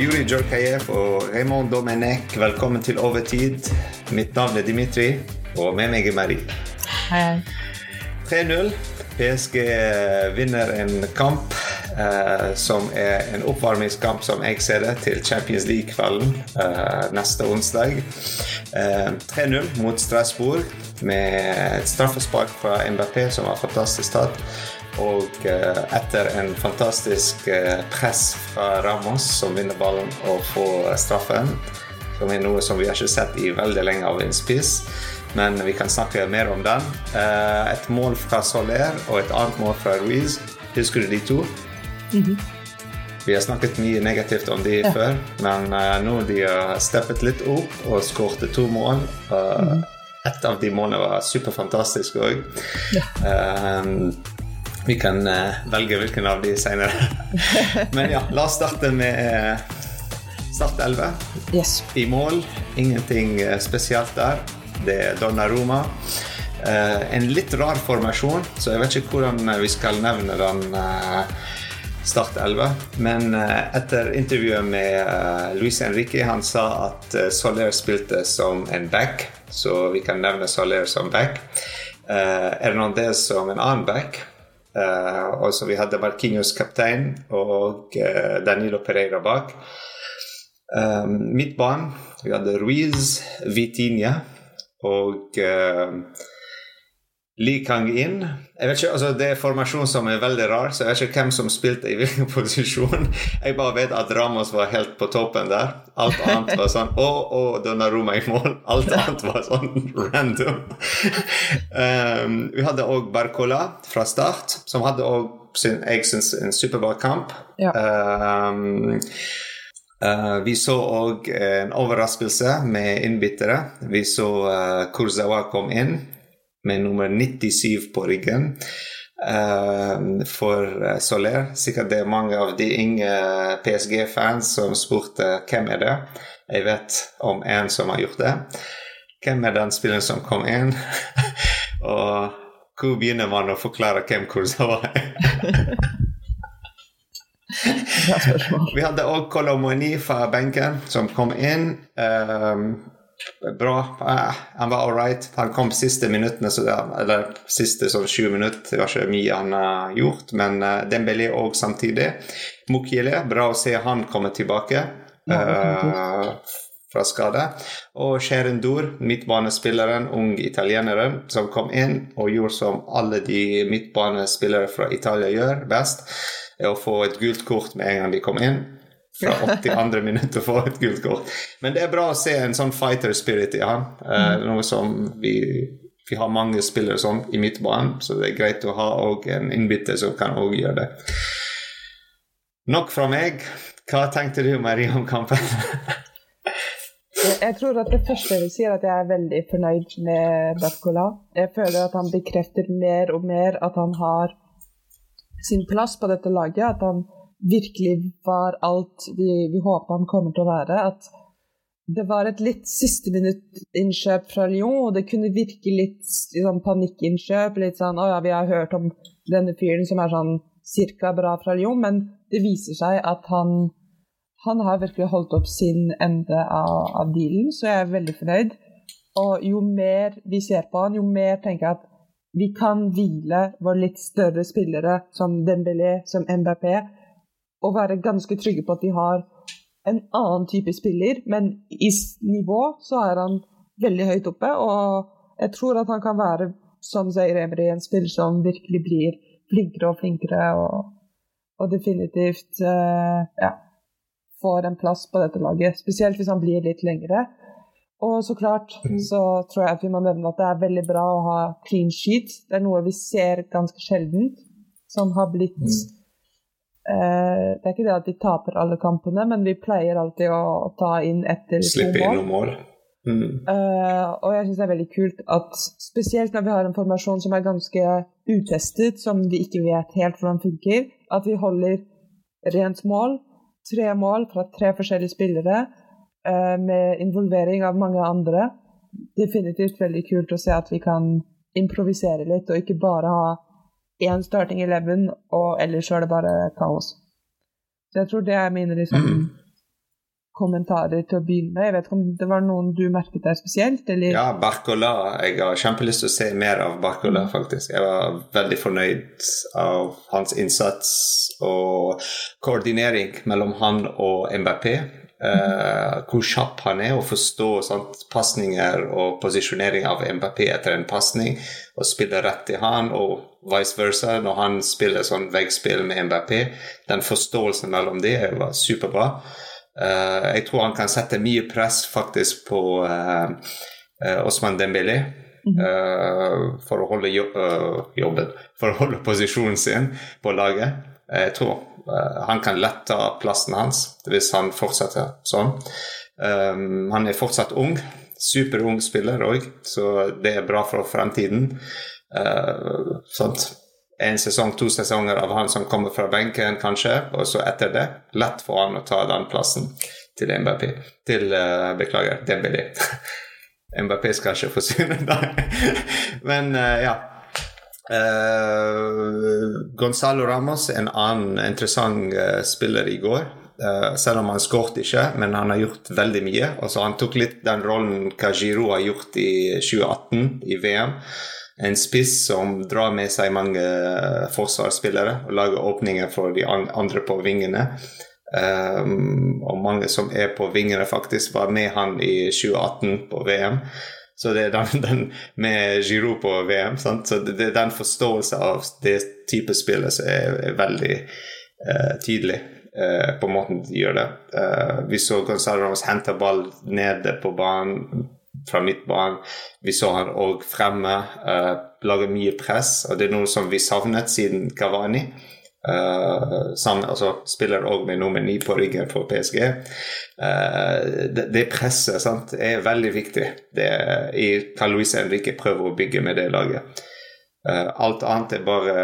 Juri Djorkajev og Raymond Domenech, velkommen til Overtid. Mitt navn er Dimitri, og med meg er Marie. Hei. 3-0. PSG vinner en kamp eh, som er en oppvarmingskamp, som jeg ser det, til Champions League-kvelden eh, neste onsdag. Eh, 3-0 mot Strasbourg med et straffespark fra Mbappé, som var fantastisk tatt. Og eh, etter en fantastisk eh, press fra Ramos, som vinner ballen og får straffen, som er noe som vi har ikke sett i veldig lenge av en spiss, men vi kan snakke mer om den. Eh, et mål fra Soler og et annet mål fra Ruiz. Husker du de to? Vi har snakket mye negativt om de før, men nå de har steppet litt opp og skåret to mål. Uh, Et av de målene var superfantastisk òg. Vi kan eh, velge hvilken av de senere. men ja, la oss starte med uh, Start 11 Yes. i mål. Ingenting eh, spesielt der. Det er Donnaroma. Eh, en litt rar formasjon, så jeg vet ikke hvordan eh, vi skal nevne den eh, Start 11. Men eh, etter intervjuet med eh, Luis Henrique, han sa at eh, Soler spilte som en back, så vi kan nevne Soler som back. Uh, Hernandez som en annen back. Eh, også vi hadde Marquinhos kaptein og uh, Danilo Pereira bak. Um, midtbanen vi hadde Ruiz, Vitinha og uh, Lee Kang-in. Jeg vet ikke, altså Det er formasjon som er veldig rar, så jeg vet ikke hvem som spilte i hvilken posisjon. Jeg bare vet at Ramos var helt på toppen der. Alt annet var sånn Å, å, Donnarumma i mål. Alt annet var sånn random. um, vi hadde òg Barcola fra start, som hadde òg jeg syns en superbra kamp. Ja. Um, Uh, vi så òg en overraskelse med innbyttere. Vi så uh, Kurzawa kom inn med nummer 97 på ryggen Uh, for uh, Soler. Sikkert det er mange av de yngre PSG-fans som spurte hvem er det. Jeg vet om en som har gjort det. Hvem er den spilleren som kom inn? Og hvor begynner man å forklare hvem Kurzawa er? Vi hadde òg Kolomoni fra benken som kom inn. Ehm, bra. Eh, han var all right. Han kom siste minuttene, så det, eller siste sånn sju minutter. Det var ikke mye han har gjort, men uh, Dembélé òg samtidig. Mukiele, bra å se han komme tilbake eh, fra skade. Og Sherendur, midtbanespilleren, ung italieneren, som kom inn og gjorde som alle de midtbanespillere fra Italia gjør best er å få et gult kort med en gang de kom inn. Fra 82. minutt og få et gult kort. Men det er bra å se en sånn fighter spirit i han. Eh, noe som vi, vi har mange spillere sånn i midtbanen, så det er greit å ha en innbytter som kan òg gjøre det. Nok fra meg. Hva tenkte du, Marie, om kampen? Jeg tror at det første jeg vil si, er at jeg er veldig fornøyd med Barcola. Jeg føler at han bekrefter mer og mer at han har sin plass på dette laget. At han virkelig var alt vi, vi håpet han kommer til å være. At det var et litt siste minutt-innkjøp fra Lyon, og det kunne virke litt liksom, panikkinnkjøp. Litt sånn 'Å ja, vi har hørt om denne fyren som er sånn cirka bra fra Lyon', men det viser seg at han han har virkelig holdt opp sin ende av, av dealen, så jeg er veldig fornøyd. Og jo mer vi ser på han, jo mer tenker jeg at vi kan hvile våre litt større spillere som Dembélé, som Mbappé, og være ganske trygge på at de har en annen type spiller, men i nivå så er han veldig høyt oppe, og jeg tror at han kan være, som Zaire Emry, en spiller som virkelig blir flinkere og flinkere, og, og definitivt uh, ja, får en plass på dette laget, spesielt hvis han blir litt lengre. Og så klart så tror jeg vi må nevne at det er veldig bra å ha clean sheet. Det er noe vi ser ganske sjelden, som har blitt eh, Det er ikke det at vi taper alle kampene, men vi pleier alltid å, ta inn ett eller Slippe inn noen mål. Mm. Eh, og jeg syns det er veldig kult at spesielt når vi har en formasjon som er ganske utestet, som vi ikke vet helt hvordan funker, at vi holder rent mål, tre mål fra tre forskjellige spillere, eh, med involvering av mange andre. Definitivt veldig kult å se at vi kan improvisere litt, og ikke bare ha én starting eleven, og ellers så er det bare kaos. Så jeg tror det er mine liksom, kommentarer til å begynne med. Jeg vet ikke om det var noen du merket deg spesielt? Eller? Ja, Barcola. Jeg har kjempelyst til å se mer av Barcola, faktisk. Jeg var veldig fornøyd av hans innsats og koordinering mellom han og MBP. Uh, hvor kjapp han er å forstå pasninger og posisjonering av MBP etter en pasning, og spille rett til han, og vice versa når han spiller sånn veggspill med MBP. Den forståelsen mellom det var superbra. Uh, jeg tror han kan sette mye press faktisk på uh, Osman Dembélé. Uh, for å holde jo, jobben, for å holde posisjonen sin på laget. Jeg tror uh, han kan lette plassen hans hvis han fortsetter sånn. Um, han er fortsatt ung. Superung spiller òg, så det er bra for fremtiden. Uh, sånt. En sesong, to sesonger av han som kommer fra benken, kanskje. Og så etter det, lett for han å ta den plassen til MBP. Til uh, Beklager, Dembélé. MBP skal ikke forsyne deg. Men ja. Uh, Gonzalo Ramos, en annen interessant uh, spiller i går. Uh, selv om han skåret ikke, men han har gjort veldig mye. Altså, han tok litt den rollen Kajiro har gjort i 2018 i VM. En spiss som drar med seg mange forsvarsspillere og lager åpninger for de andre på vingene. Um, og mange som er på vingene, faktisk var med han i 2018 på VM. Så det er den, den med Giroud på VM. Sant? Så det, er den forståelse av det type spillet som er, er, veldig uh, tydelig uh, på måten de gjør det. Uh, vi så Gonzalo Ramos hente ball nede på banen fra midtbanen. Vi så han òg fremme uh, lage mye press, og det er noe som vi savnet siden Cavani. Uh, sammen, altså, spiller òg med nummer ni på ryggen for PSG. Uh, det, det, presset sant, er veldig viktig det i hva Luis Henrique prøver å bygge med det laget. Uh, alt annet er bare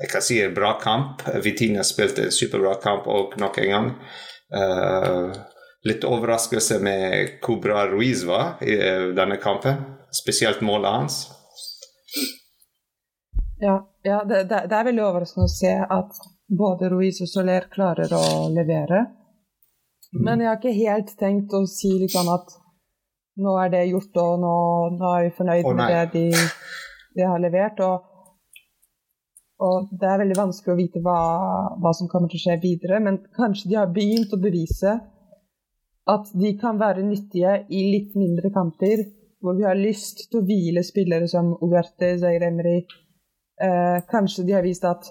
Jeg kan si en bra kamp. Vitinha spilte en superbra kamp òg nok en gang. litt overraskelse med hvor bra Ruiz var i denne kampen, spesielt målet hans. Ja, ja det, det, det, er veldig overraskende å se at både Ruiz og Soler klarer å levere. Mm. Men jeg har ikke helt tenkt å si liksom at nå er det gjort, og nå, nå er vi fornøyd oh, med det de, de, har levert. Og, og, det er veldig vanskelig å vite hva, hva, som kommer til å skje videre, men kanskje de har begynt å bevise at de kan være nyttige i litt mindre kamper, hvor vi har lyst til å hvile spillere som Ugarte, Zaire Emry, Eh, kanskje de har vist at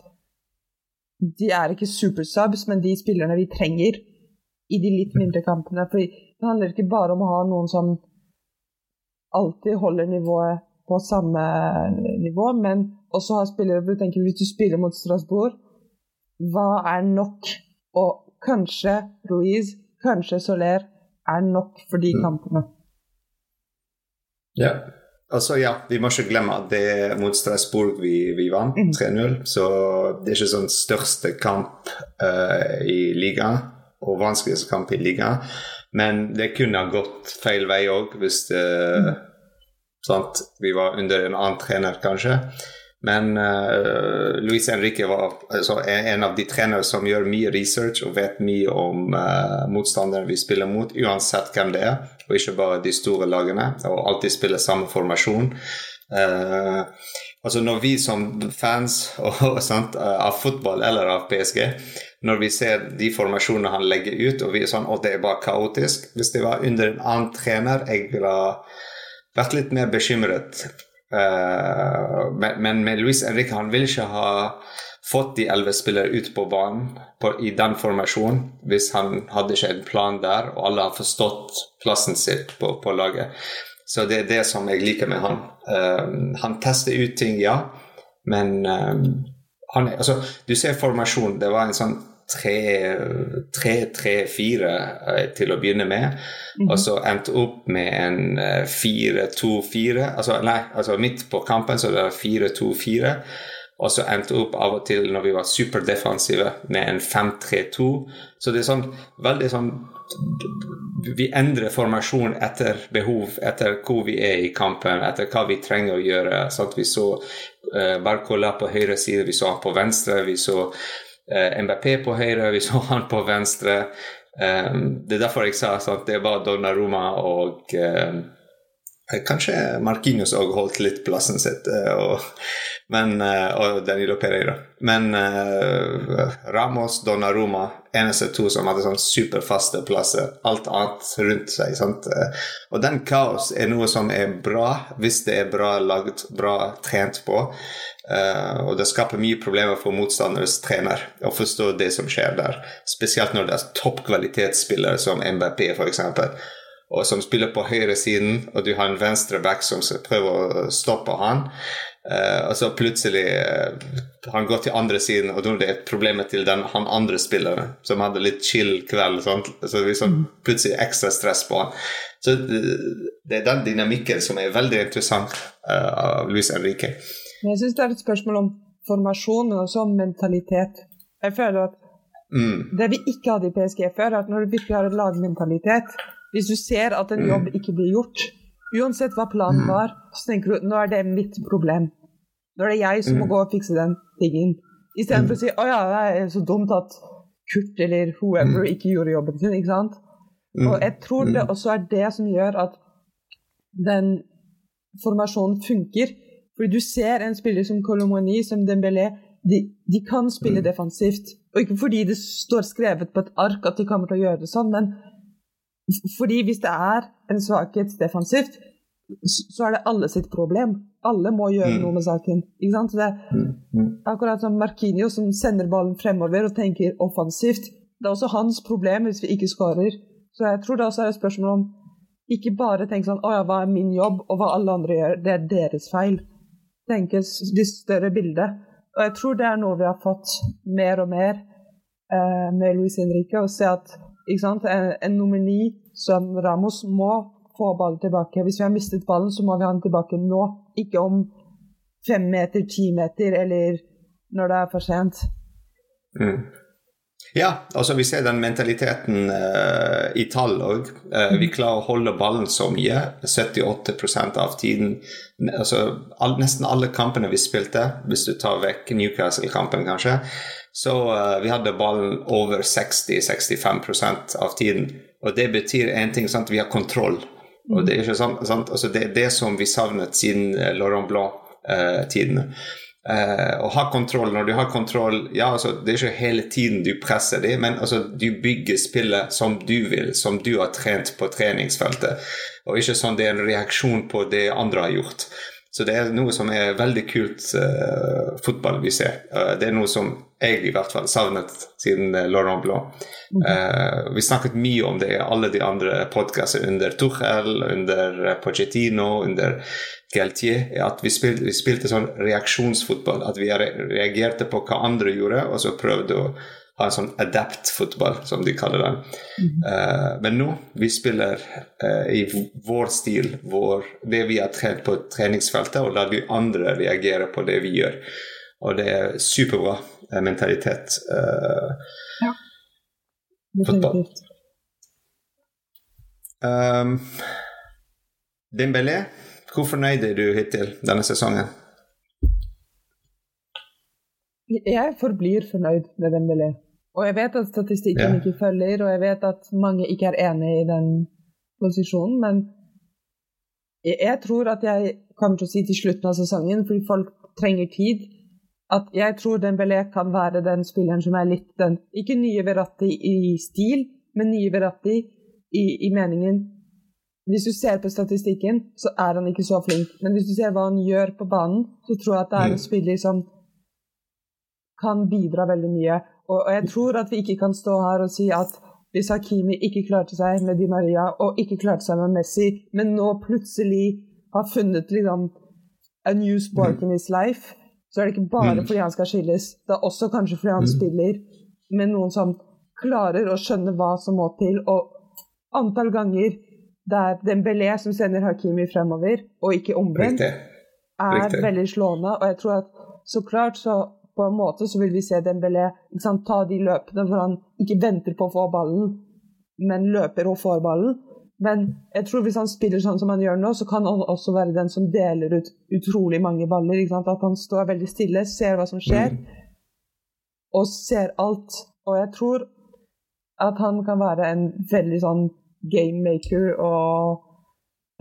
de er ikke supersubs, men de spillerne vi trenger i de litt mindre kampene. For det handler ikke bare om å ha noen som alltid holder nivået på samme nivå, men også ha spillere hvor du tenker hvis du spiller mot Strasbourg, hva er nok? Og kanskje Ruiz, kanskje Soler er nok for de mm. kampene. Ja. Altså, ja, vi må ikke glemme at det er mot Strasbourg vi, vi vant 3-0. Mm. Så det er ikke sånn største kamp uh, i ligaen, og vanskeligste kamp i ligaen. Men det kunne ha gått feil vei òg, hvis det, mm. sant, vi var under en annen trener, kanskje. Men uh, Luis Henrique var altså, en av de trenere som gjør mye research og vet mye om uh, motstanderen vi spiller mot, uansett hvem det er og ikke bare de store lagene, og alltid spiller samme formasjon. Uh, altså Når vi som fans og, sant, av fotball eller av PSG, når vi ser de formasjonene han legger ut, og vi er sånn at det er bare kaotisk Hvis det var under en annen trener, jeg ville vært litt mer bekymret. Uh, men, men, med Luis Henrique, han vil ikke ha fått de elleve spillere ut på banen på, i den formasjonen hvis han hadde ikke en plan der, og alle har forstått plassen sin på, på laget. Så det er det som jeg liker med han. Uh, han tester ut ting, ja, men um, han, altså, Du ser formasjonen. Det var en sånn 3-3-4 uh, til å begynne med. Mm. Og så endte opp med en uh, 4-2-4. Altså, nei, altså midt på kampen så det var 4-2-4. Og så endte opp av og til når vi var superdefensive med en 5-3-2. Så det er sånn veldig sånn Vi endrer formasjon etter behov, etter hvor vi er i kampen, etter hva vi trenger å gjøre. Sånn vi så uh, Barcola på høyre side, vi så han på venstre, vi så MBP på høyre, vi så han på venstre. Um, det er derfor jeg sa at det bare Donnaroma og um, Kanskje Marquinhos òg holdt litt plassen sitt, og, men, og Danilo Pereira. Men uh, Ramos, Donnaroma, eneste to som hadde sånn superfaste plasser. Alt annet rundt seg. Sant? Og den kaos er noe som er bra hvis det er bra lagd, bra trent på. Uh, og det skaper mye problemer for motstanderens trener å forstå det som skjer der. Spesielt når det er toppkvalitetsspillere som MBP f.eks. Og som spiller på høyresiden, og du har en venstreback som prøver å stoppe han. Uh, og så plutselig uh, han går til andre siden, og er det et problem til den, han andre spilleren som hadde litt chill kveld. Sant? Så liksom, plutselig ekstra stress på han. Så det er den dynamikken som er veldig interessant av Luis Enrique. Jeg syns det er et spørsmål om formasjon, men også om mentalitet. Jeg føler at mm. det vi ikke hadde i PSG før, er at når du virkelig har en lagmentalitet Hvis du ser at en jobb ikke blir gjort, uansett hva planen mm. var, så tenker du nå er det mitt problem. Nå er det jeg som må mm. gå og fikse den tingen. Istedenfor å si å ja, det er så dumt at Kurt eller whoever ikke gjorde jobben sin. ikke sant? Og jeg tror det også er det som gjør at den formasjonen funker. Fordi du ser en spiller som Colomoni, som Dembélé, de, de, kan spille mm. defensivt. Og ikke fordi det står skrevet på et ark at de kommer til å gjøre det sånn, men fordi hvis det er en svakhet defensivt, så er det alle sitt problem. Alle må gjøre mm. noe med saken. Ikke sant? Så det er mm. akkurat som Markinio som sender ballen fremover og tenker offensivt. Det er også hans problem hvis vi ikke skårer. Så jeg tror det også er et spørsmål om ikke bare tenke sånn Å ja, hva er min jobb, og hva alle andre gjør, det er deres feil tenke det større bildet. Og jeg tror det er noe vi har fått mer og mer eh, med Luis Henrique. Å se at en, en nummer som Ramos må få ballen tilbake. Hvis vi har mistet ballen, så må vi ha den tilbake nå. Ikke om fem meter, ti meter, eller når det er for sent. Mm. Ja, altså vi ser den mentaliteten uh, i tall òg. Uh, vi klarer å holde ballen så mye. 78% av tiden. Altså, all, nesten alle kampene vi spilte, hvis du tar vekk Newcastle-kampen, kanskje, så uh, vi hadde ballen over 60-65% av tiden. Og det betyr én ting, sant? vi har kontroll. Og det er ikke sant, sant? Altså, det er det som vi savnet siden Laurent Blanc-tidene. Uh, å ha kontroll når du har kontroll ja, altså, Det er ikke hele tiden du presser dem, men altså, du bygger spillet som du vil, som du har trent på treningsfeltet. Og ikke sånn det er en reaksjon på det andre har gjort. Så det er noe som er veldig kult uh, fotball vi ser. Uh, det er noe som jeg i hvert fall savnet siden Laurent Blanc. Uh, vi snakket mye om det i alle de andre podkastene under Tuchel, under Pochettino, under Galtier, at vi spilte, vi spilte, sånn reaksjonsfotball. At vi reagerte på hva andre gjorde, og så prøvde å ha en sånn adapt-fotball, som de kaller den. Mm. Uh, men nå vi spiller uh, i vår stil, vår, det vi har trent på treningsfeltet, og lar de andre reagere på det vi gjør. Og det er superbra uh, mentalitet. ja. Fotball. Um, Dembélé hvor fornøyd er du hittil denne sesongen? Jeg forblir fornøyd med Dembélé. Og jeg vet at statistikken ja. ikke følger, og jeg vet at mange ikke er enig i den posisjonen, men jeg tror at jeg kommer til å si til slutten av sesongen, fordi folk trenger tid, at jeg tror Dembélé kan være den spilleren som er litt den Ikke nye Verratti i stil, men nye Verratti i, i meningen hvis du ser på statistikken, så er han ikke så flink. Men hvis du ser hva han gjør på banen, så tror jeg at det er en mm. spiller som kan bidra veldig mye. Og, jeg tror at vi ikke kan stå her og si at hvis Hakimi ikke klarte seg med Di Maria og ikke klarte seg med Messi, men nå plutselig har funnet liksom a new spark in his life, så er det ikke bare mm. fordi han skal skilles. Det er også kanskje fordi han mm. spiller med noen som klarer å skjønne hva som må til, og antall ganger det er Dembélé som sender Hakimi fremover, og ikke omvendt, er veldig slående. Og jeg tror at så klart så på en måte så vil vi se Dembélé sant, ta de løpene hvor han ikke venter på å få ballen, men løper og får ballen. Men jeg tror hvis han spiller sånn som han gjør nå, så kan han også være den som deler ut utrolig mange baller. At han står veldig stille, ser hva som skjer, mm. og ser alt. Og jeg tror at han kan være en veldig sånn gamemaker og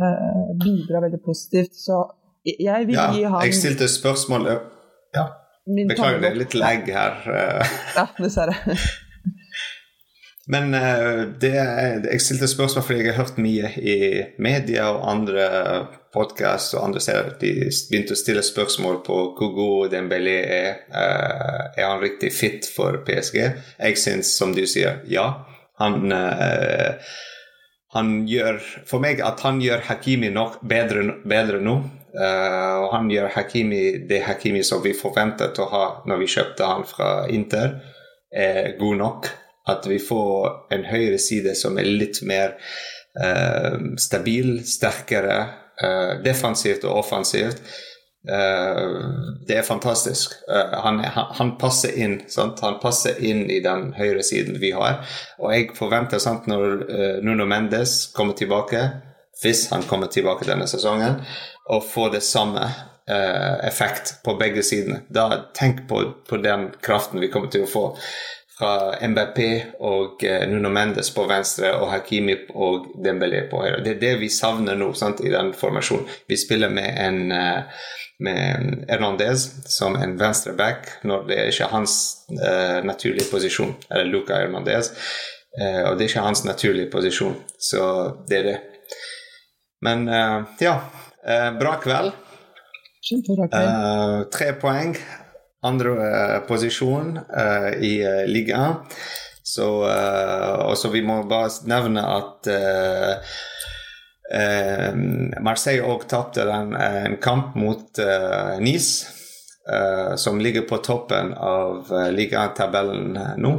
uh, bidra veldig positivt. Så jeg vil ja, gi han Jeg stilte spørsmål Ja, beklager, det er litt lag her. ja, dessverre. Men uh, det, jeg stilte spørsmål fordi jeg har hørt mye i media og andre podkast og andre steder De begynte å stille spørsmål på hvor god Dembélé er. Uh, er han riktig fit for PSG? Jeg syns, som du sier, ja. Han, han gjør For meg at han gjør Hakimi nok bedre, bedre nå. Og han gjør Hakimi det Hakimi som vi forventet å ha når vi kjøpte han fra Inter, er god nok at vi får en høyre side som er litt mer uh, stabil, sterkere, uh, defensivt og offensivt. Uh, det er fantastisk. Han, han, han, passer inn sant? Han passer inn i den høyre siden vi har. Og jeg forventer sant, når Nuno Mendes kommer tilbake, hvis han kommer tilbake denne sesongen, og får det samme effekt på begge sidene. Da Tenk på, på den kraften vi kommer til å få fra MBP og uh, Nuno Mendes på venstre og Hakimi og Dembélé på høyre. Det er det vi savner nå sant, i den formasjonen. Vi spiller med en uh, med Hernandez som en venstreback når det er ikke hans uh, naturlige posisjon, eller Luca Hernandez. og det er ikke hans naturlige posisjon, så det er det. Men ja, bra kveld. Kjempebra kveld. tre poeng andre posisjon i ligaen. Så også vi må bare nevne at Marseille òg tapte en, kamp mot Nice, som ligger på toppen av ligatabellen nå,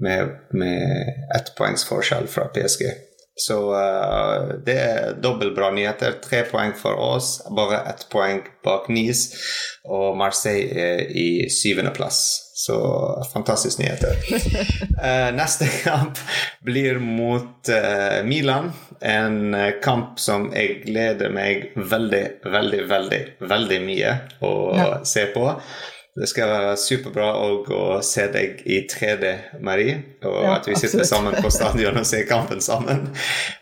med, med ett poengs forskjell fra PSG. Så uh, det er dobbeltbra nyheter. Tre poeng for oss, bare ett poeng bak Nice. Og Marseille er i syvendeplass. Så fantastiske nyheter. uh, neste kamp blir mot uh, Milan. En kamp som jeg gleder meg veldig, veldig, veldig, veldig mye å ja. se på. Det skal være superbra å se deg i 3D, Marie. Og ja, at vi sitter absolutt. sammen på stadion og ser kampen sammen.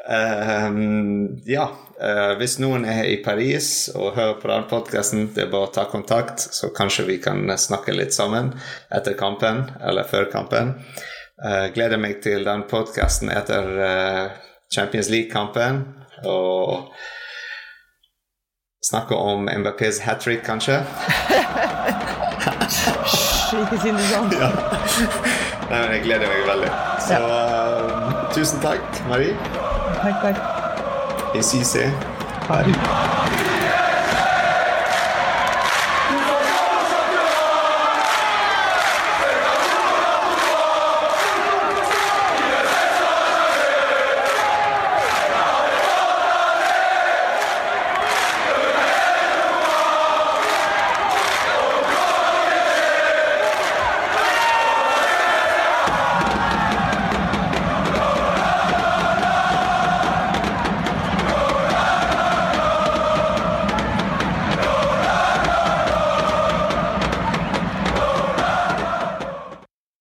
Um, ja, uh, hvis noen er i Paris og hører på den podkasten, det er bare å ta kontakt, så kanskje vi kan snakke litt sammen etter kampen eller før kampen. Uh, gleder meg til den podkasten etter uh, Champions League-kampen. Og snakke om MBPs hat trick, kanskje. Ikke si det sånn. Ja. Nei, men jeg gleder meg veldig. Så uh, tusen takk, Marie. Takk, takk. Jeg sier se. Ha det.